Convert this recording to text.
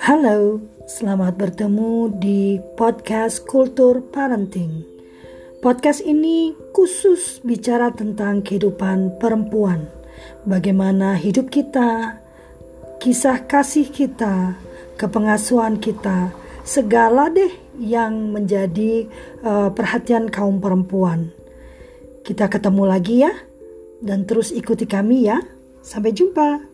Halo, selamat bertemu di podcast Kultur Parenting. Podcast ini khusus bicara tentang kehidupan perempuan, bagaimana hidup kita, kisah kasih kita, kepengasuhan kita, segala deh yang menjadi uh, perhatian kaum perempuan. Kita ketemu lagi ya, dan terus ikuti kami ya. Sampai jumpa.